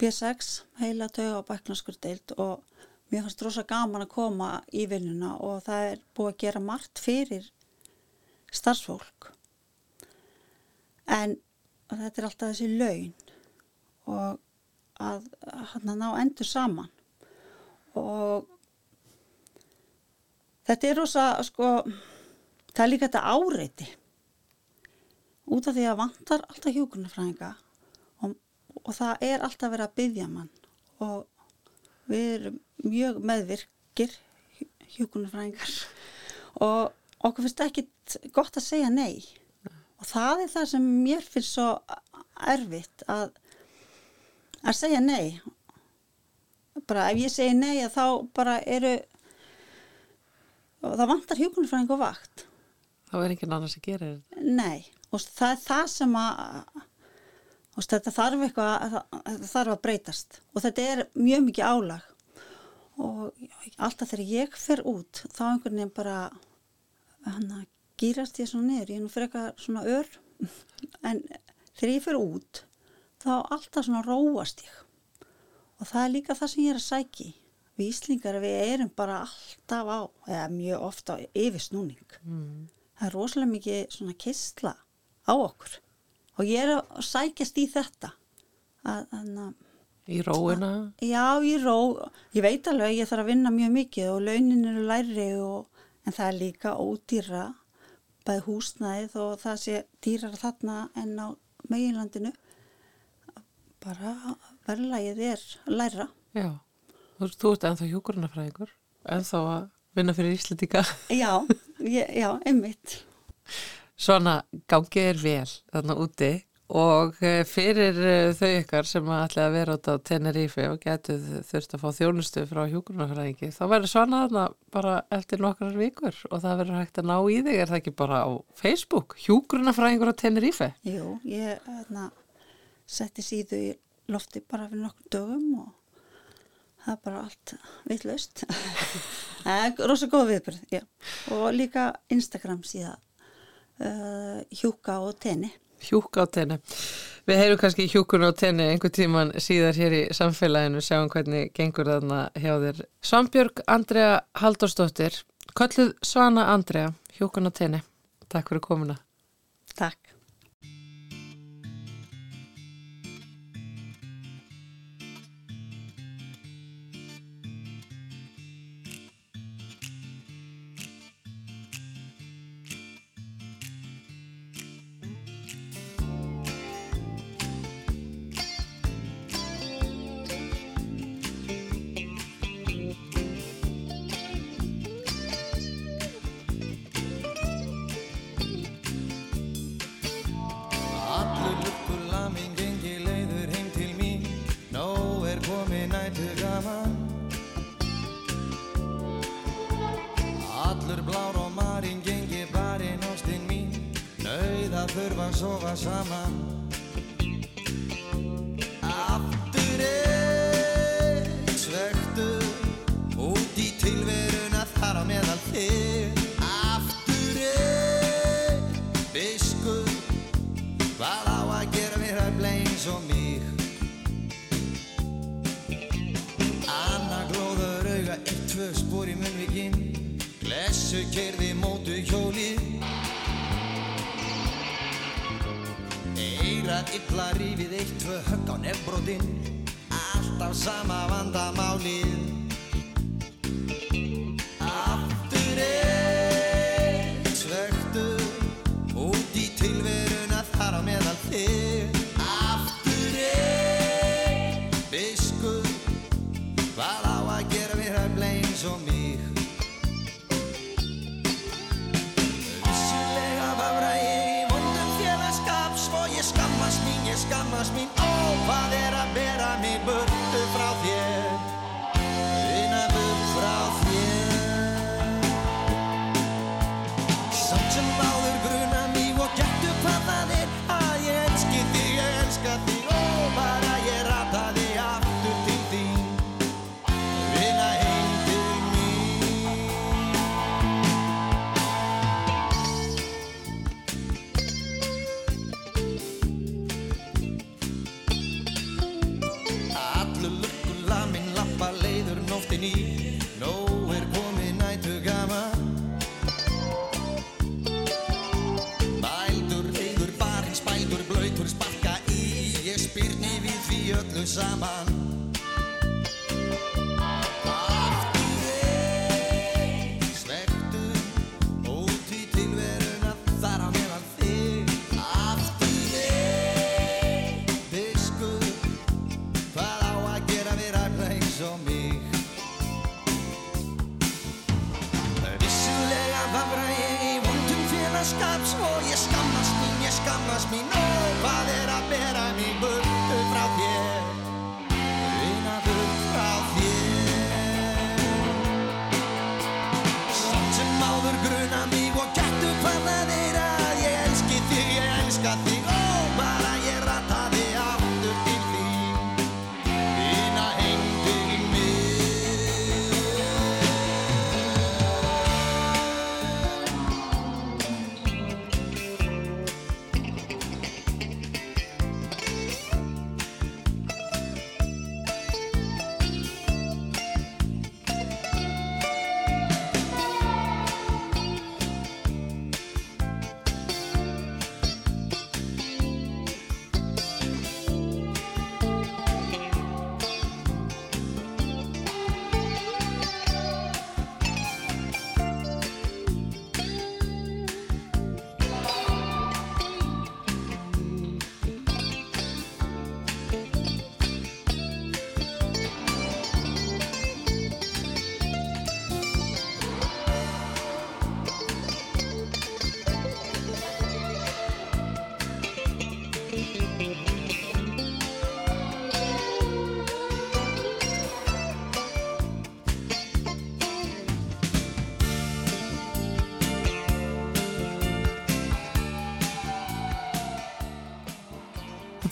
B6 heila tauga og bæknarskur deild og mér fannst rosa gaman að koma í vinnuna og það er búið að gera margt fyrir starfsfólk. En þetta er alltaf þessi laun og að að ná endur saman. Og þetta er rosa sko það er líka þetta áreiti. Út af því að vantar alltaf hjúgrunarfræðinga og, og það er alltaf verið að byggja mann. Og við erum mjög meðvirkir hjúgrunarfræðingar og okkur finnst ekkit gott að segja nei. Og það er það sem mér finnst svo erfitt að að segja nei. Bara ef ég segi nei þá bara eru það vantar hjúgrunarfræðing og vakt. Þá er enginn annars að gera þetta. Nei. Og það er það sem að og þetta þarf eitthvað að, þetta þarf að breytast. Og þetta er mjög mikið álag. Og alltaf þegar ég fer út þá einhvern veginn bara hann að gýrast ég svona niður. Ég er nú fyrir eitthvað svona ör. (laughs) En þegar ég fer út þá alltaf svona róast ég og það er líka það sem ég er að sæki við Íslingar við erum bara alltaf á eða mjög ofta á yfirsnúning mm. það er rosalega mikið svona kistla á okkur og ég er að sækjast í þetta að, að, Í róina? Já, í ró. Ég veit alveg að ég þarf að vinna mjög mikið og launin eru læri og, en það er líka ódýra bæði húsnæðið og það sé dýrar þarna en á meginlandinu. Bara verðlægið er læra. Já. Þú, þú ert ennþá hjúkurnafræðingur, ennþá að vinna fyrir Íslandíka. (laughs) Já, ég, já, einmitt. Svona gangið er vel þarna úti og eh, fyrir eh, þau ykkar sem ætla að vera át á Tenerife og getur þurft að fá þjónustu frá hjúkurnafræðingi þá verður svona þarna bara eftir nokkrar vikur og það verður hægt að ná í þig er það ekki bara á Facebook hjúkurnafræðingur á Tenerife? Jú, ég hérna, setti síðu í lofti bara fyrir nokkur dögum og það er bara allt vitlaust. (laughs) Það er rosa góð viðbyrð, já. Og líka Instagram síðan, uh, hjúka og tenni. Hjúka á tenni. Við heyrum kannski hjúkun á tenni einhver tíman síðar hér í samfélaginu, sjáum hvernig gengur þarna hjá þér. Svanbjörg Andrea Halldórsdóttir, kolluð Svana Andrea, hjúkun á tenni. Takk fyrir komuna. Að þurfa að Illa rífið Eitt, tvö högg á nefbrotin Alltaf sama vandamálið sama.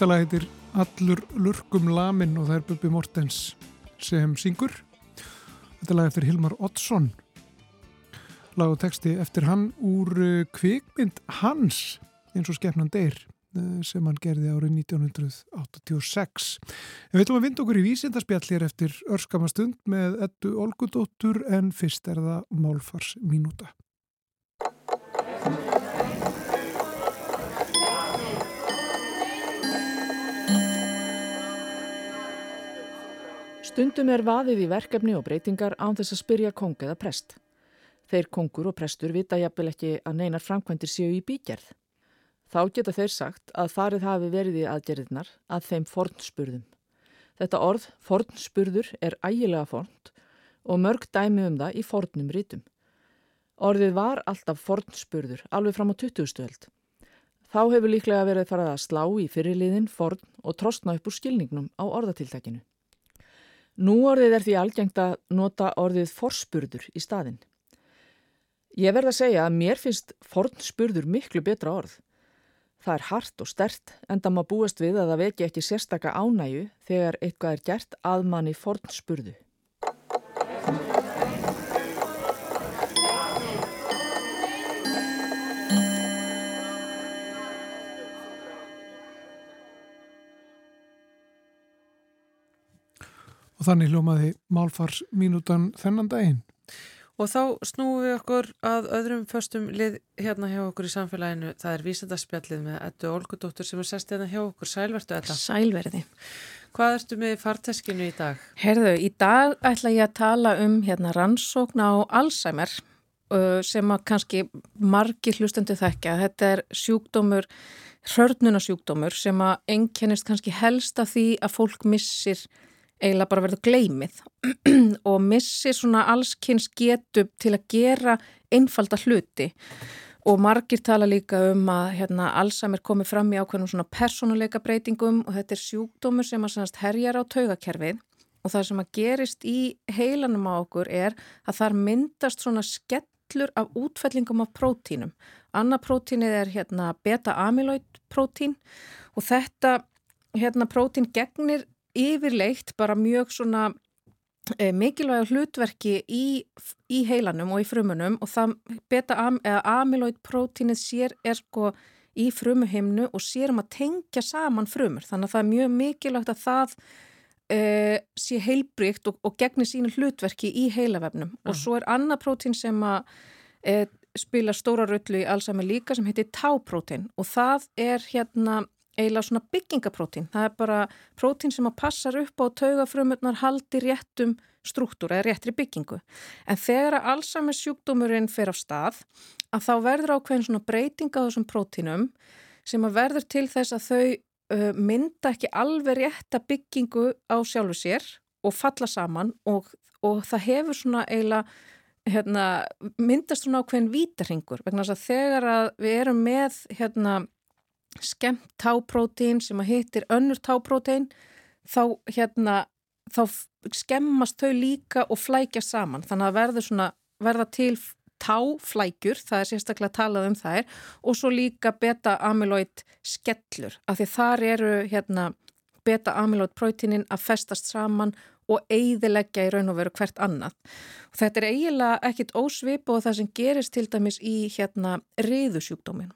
Þetta lag heitir Allur lurkum lamin og það er Bubi Mortens sem syngur. Þetta lag eftir Hilmar Oddsson. Lag og texti eftir hann úr uh, kvikmynd Hans eins og skefnan deyr uh, sem hann gerði árið 1986. En við ætlum að vinda okkur í vísindarspjall hér eftir örskama stund með ettu Olgudóttur en fyrst er það Málfars mínúta. Stundum er vaðið í verkefni og breytingar án þess að spyrja kong eða prest. Þeir kongur og prestur vita jafnvel ekki að neinar framkvæmdir séu í bígerð. Þá geta þeir sagt að farið hafi verið í aðgerðirnar að þeim fornspurðum. Þetta orð, fornspurður, er ægilega fornt og mörg dæmi um það í fornum rítum. Orðið var alltaf fornspurður, alveg fram á 20. stöld. Þá hefur líklega verið farið að slá í fyrirliðin, forn og trostna upp úr skilningnum á orðatiltækinu. Nú orðið er því algengt að nota orðið forspurður í staðin. Ég verð að segja að mér finnst fornspurður miklu betra orð. Það er hart og stert en það má búast við að það veki ekki sérstaka ánægu þegar eitthvað er gert að manni fornspurðu. Og þannig hljómaði Málfars mínútan þennan daginn. Og þá snúum við okkur að öðrum föstum lið hérna hjá okkur í samfélaginu. Það er vísendarspjallið með Eddu Olgudóttur sem er sest hérna hjá okkur. Sælvertu Edda. Sælverði. Hvað ertu með farteskinu í dag? Herðu, í dag ætla ég að tala um hérna rannsókn á Alzheimer uh, sem að kannski margi hlustendu þekkja. Þetta er sjúkdómur, hörnunasjúkdómur sem að einkennist kannski helst af því að fólk missir eiginlega bara verður gleimið (clears throat) og missi svona allskynns getu til að gera einfalda hluti. Og margir tala líka um að hérna, Alzheimer komi fram í ákveðnum svona personuleika breytingum og þetta er sjúkdómur sem að sannast herjar á taugakerfið. Og það sem að gerist í heilanum á okkur er að þar myndast svona skellur af útfellingum af prótínum. Anna prótínið er hérna beta-amyloid prótín og þetta hérna prótín gegnir yfirleitt bara mjög svona e, mikilvæg hlutverki í, í heilanum og í frumunum og það beta am, amyloid prótínið sér er sko í frumuhimnu og sér um að tengja saman frumur. Þannig að það er mjög mikilvægt að það e, sé heilbrygt og, og gegnir sínu hlutverki í heilavefnum. Uh. og svo er annað prótín sem að e, spila stóra rullu í allsami líka sem heitir táprótín og það er hérna eiginlega svona byggingaprótín. Það er bara prótín sem að passar upp á taugafrömmurnar haldi réttum struktúra eða réttri byggingu. En þegar að Alzheimer sjúkdómurinn fer á stað að þá verður ákveðin svona breytinga á þessum prótínum sem að verður til þess að þau uh, mynda ekki alveg rétta byggingu á sjálfu sér og falla saman og, og það hefur svona eiginlega hérna, myndast svona ákveðin vítarhingur vegna þess að þegar að við erum með hérna skemmt táprótín sem að hittir önnur táprótín þá hérna þá skemmast þau líka og flækja saman. Þannig að verður svona verða til táflækjur, það er sérstaklega talað um þær og svo líka beta-amyloid skellur. Af því þar eru hérna beta-amyloid prótínin að festast saman og eiðileggja í raun og veru hvert annað. Og þetta er eiginlega ekkit ósvipa og það sem gerist til dæmis í hérna riðusjúkdóminu.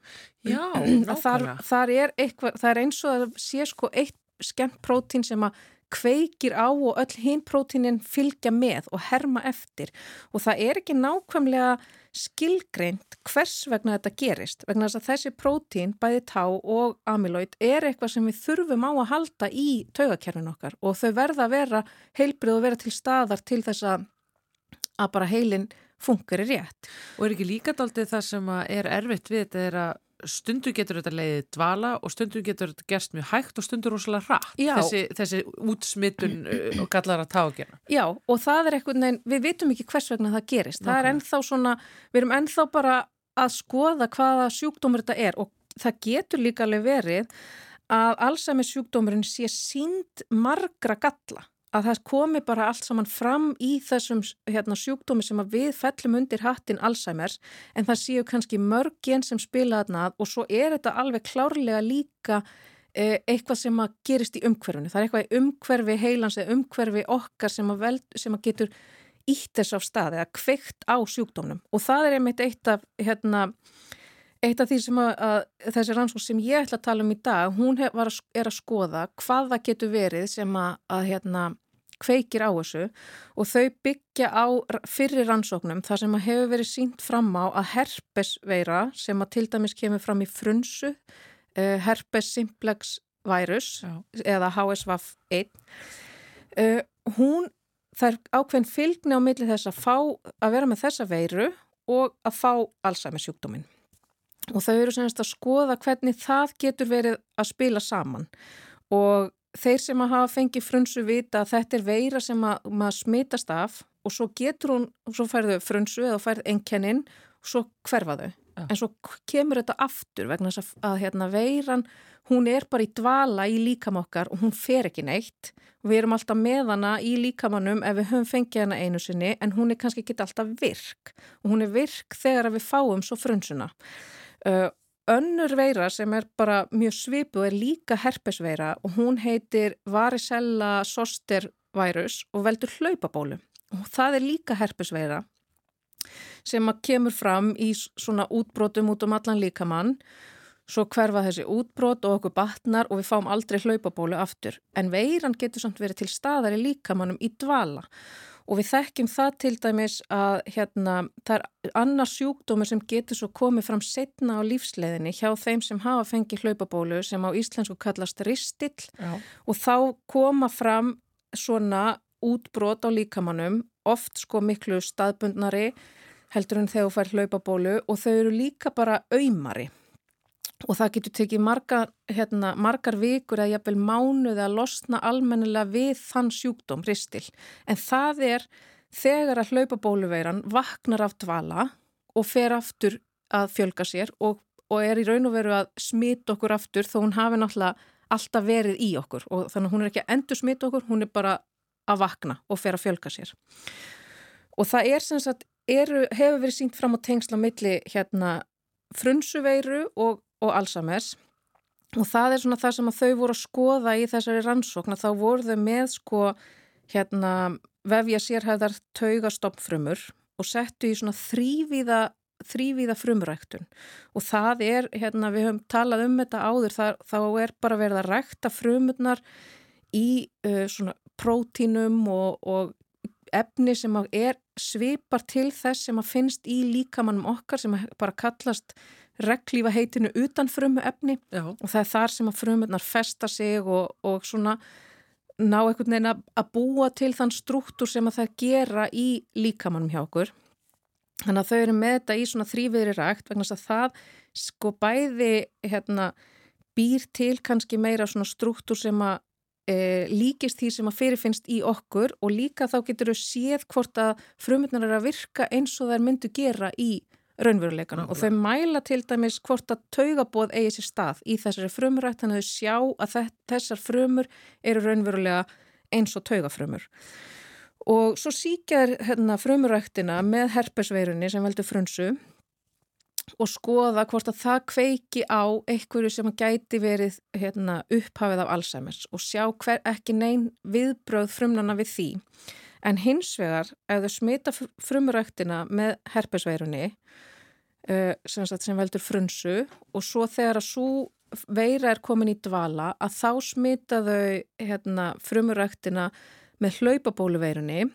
Já, (clears throat) nákvæmlega. Þar er það er eins og að sé sko eitt skemmt prótín sem að kveikir á og öll hinn prótínin fylgja með og herma eftir og það er ekki nákvæmlega skilgreint hvers vegna þetta gerist vegna þess að þessi prótín, bæði tá og amyloid er eitthvað sem við þurfum á að halda í taugakerfin okkar og þau verða að vera heilbrið og vera til staðar til þess að, bara heilin funkar í rétt. Og er ekki líka daldið það sem er erfitt við þetta er að stundu getur þetta leiðið dvala og stundu getur þetta gerst mjög hægt og stundu rosalega hratt þessi, þessi útsmittun uh, og gallar að tákjana. Já og það er eitthvað, nein, við vitum ekki hvers vegna það gerist. Það er ennþá svona, við erum ennþá bara að skoða hvaða sjúkdómur þetta er og það getur líka alveg verið að Alzheimer sjúkdómurinn sé sínd margra galla að það komi bara allt saman fram í þessum hérna, sjúkdómi sem við fellum undir hattin Alzheimer's en það séu kannski mörgin sem spila þarna og svo er þetta alveg klárlega líka e, eitthvað sem að gerist í umhverfinu. Það er eitthvað í umhverfi heilans eða umhverfi okkar sem að, veld, sem að getur ítt þess af stað eða kveikt á sjúkdómnum og það er einmitt eitt af hérna Eitt af því sem að, að þessi rannsók sem ég ætla að tala um í dag, hún hef, að, er að skoða hvað það getur verið sem að, að hérna, kveikir á þessu og þau byggja á fyrir rannsóknum þar sem að hefur verið sínt fram á að herpesveira sem að til dæmis kemur fram í frunsu, uh, herpes simplex virus Já. eða HSV-1, uh, hún, það er ákveðin fylgni á milli þess að fá að vera með þessa veiru og að fá Alzheimer sjúkdóminn og þau eru semst að skoða hvernig það getur verið að spila saman og þeir sem að hafa fengið frunsu vita að þetta er veira sem að maður smitast af og svo getur hún, svo færðu frunsu eða færð enkennin og svo hverfa þau. Ja. En svo kemur þetta aftur vegna þess að, að hérna, veiran, hún er bara í dvala í líkamokkar og hún fer ekki neitt. Við erum alltaf með hana í líkamannum ef við höfum fengið hana einu sinni en hún er kannski ekki alltaf virk og hún er virk þegar við fáum svo frunsuna. Uh, önnur veira sem er bara mjög svipu er líka herpesveira og hún heitir varicella zoster vírus og veldur hlaupabólu og það er líka herpesveira sem að kemur fram í svona útbrotum út um allan líkamann. Svo hverfa þessi útbrot og okkur batnar og við fáum aldrei hlaupabólu aftur. En veiran getur samt verið til staðar í líkamannum í dvala. og við þekkjum það til dæmis að hérna, það er annars sjúkdómi sem getur svo komið fram setna á lífsleðinni hjá þeim sem hafa fengið hlaupabólu sem á íslensku kallast ristill Já. og þá koma fram svona útbrot á líkamannum, oft sko miklu staðbundnari heldur en þegar þú fær hlaupabólu og þau eru líka bara auðmari og það getur tekið margar, hérna, margar vikur eða jafnvel mánuð að losna almennilega við þann sjúkdóm, ristil. En það er þegar að hlaupabóluveiran vaknar af dvala og fer aftur að fjölga sér og, og er í raun og veru að smita okkur aftur þó hún hafi náttúrulega alltaf verið í okkur og þannig að hún er ekki að endur smita okkur, hún er bara að vakna og fer að fjölga sér. Og það er sem sagt, eru, hefur verið sínt fram á tengsla milli hérna frunsuveiru og og Alzheimer's. Og það er svona það sem þau voru að skoða í þessari rannsókn að þá voru þau með sko hérna vefja sérhæðar taugastoppfrumur og settu í svona þrývíða þrývíða frumræktun. Og það er, hérna við höfum talað um þetta áður, það, þá er bara verið að rækta frumurnar í uh, svona prótínum og, og efni sem er svipar til þess sem að finnst í líkamannum okkar sem bara kallast reglífa heitinu utan frumu efni Já. og það er þar sem að frumurnar festa sig og, og svona ná einhvern veginn að búa til þann struktúr sem að það gera í líkamannum hjá okkur. Þannig að þau eru með þetta í svona þrýviðri rægt vegna að það sko bæði hérna, býr til kannski meira svona struktúr sem að e, líkist því sem að fyrirfinnst í okkur og líka þá getur þau séð hvort að frumurnar eru að virka eins og þær myndu gera í raunveruleikana og þau mæla til dæmis hvort að taugabóð eigi sér stað í þessari frumrætt þannig að þau sjá að þessar frumur eru raunverulega eins og taugafrumur. Og svo síkjar hérna, frumurættina með herpesveirunni sem veldur frunsu og skoða hvort að það kveiki á einhverju sem gæti verið hérna, upphafið af Alzheimer's og sjá hver ekki neyn viðbröð frumnana við því en hins vegar ef þau smita frumurættina með herpesveirunni uh, sem, sem veldur frunsu og svo þegar að svo veira er komin í dvala að þá smita þau hérna, frumuræktina með hlaupabóluveirunni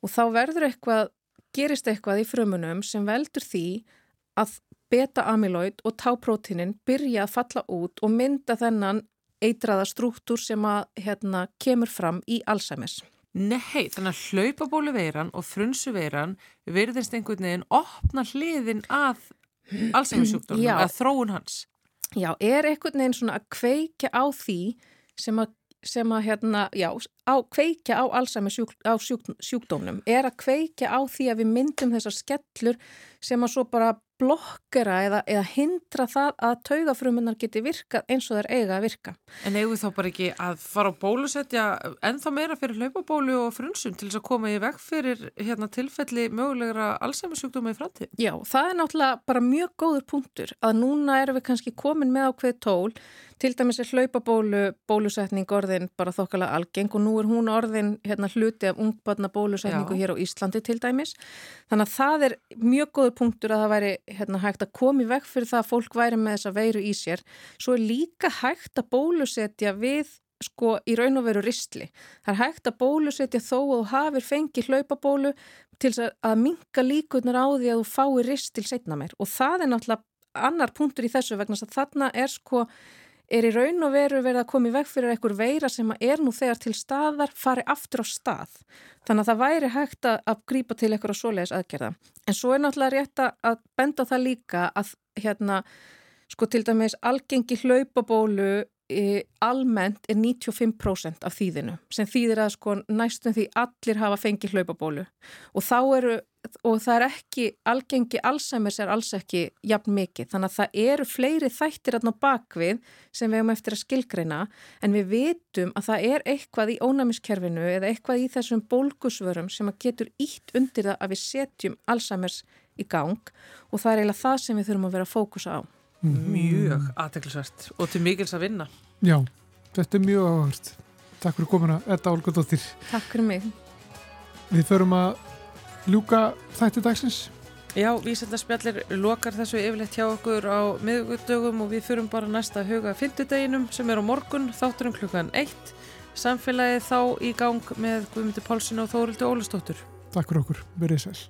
og þá verður eitthvað, gerist eitthvað í frumunum sem veldur því að beta-amyloid og táprótinin byrja að falla út og mynda þennan eitraða struktúr sem að hérna, kemur fram í Alzheimer's. Nei, þannig að hlaupabóluveiran og frunsuveiran verðist einhvern veginn opna hliðin að allsæmisjúkdórnum, að þróun hans. Já, er einhvern veginn svona að kveikja á því sem að, sem að hérna, já, á, kveikja á allsæmisjúkdómnum, er að kveikja á því að við myndum þessar skellur sem að svo bara blokkera eða, eða hindra það að taugafrumunar geti virkað eins og þær eiga að virka. En eigum við þá bara ekki að fara á bólusetja ennþá meira fyrir hlaupabólu og frunsum til þess að koma í veg fyrir hérna, tilfelli mögulegra allsæmisjúkdóma í framtíð? Já, það er náttúrulega bara mjög góður punktur að núna erum við kannski komin með ákveð tól til dæmis er hlaupabólu bólusetning orðin bara þokkala algeng og nú er hún orðin hérna, hluti af ungbarna bólusetningu Já. hér á Íslandi til dæmis. Þannig að það er mjög góður punktur að það væri hérna, hægt að koma í veg fyrir það að fólk væri með þessa veiru í sér. Svo er líka hægt að bólusetja við sko í raun og veru ristli. Það er hægt að bólusetja þó að þú hafir fengið hlaupabólu til að- minka líkurnar á því að þú fái ristil setna meir og það er náttúrulega annar punktur í þessu vegna að þarna er sko er í raun og veru verið að koma í veg fyrir einhver veira sem er nú þegar til staðar fari aftur á stað. Þannig að það væri hægt að, grípa til einhverja svoleiðis aðgerða. En svo er náttúrulega rétt að- benda það líka að hérna sko til dæmis algengi hlaupabólu e, almennt er 95% af þýðinu sem þýðir að sko næstum því allir hafa fengið hlaupabólu og þá eru og það er ekki, algengi Alzheimer's er alls ekki jafn mikið þannig að það eru fleiri þættir aðná bakvið sem við hefum eftir að skilgreina en við vitum að það er eitthvað í ónæmiskerfinu eða eitthvað í þessum bólgusvörum sem að getur ítt undir það að við setjum Alzheimer's í gang og það er eiginlega það sem við þurfum að vera að fókusa á Mjög aðteklisvert og til mikils að vinna. Já, þetta er mjög áhört. Takk fyrir komuna, Edda Olgardóttir. Takk fyrir mig Við förum að ljúka þætti dagsins. Já, vísendarspjallir lokar þessu yfirleitt hjá okkur á miðugudögum og við fyrum bara næsta huga fymtudeginum sem er á morgun, þátturum klukkan 1. Samfélagið þá í gang með Guðmundur Pálsson og Þórildi Ólastóttur. Takk fyrir okkur, verið sæl.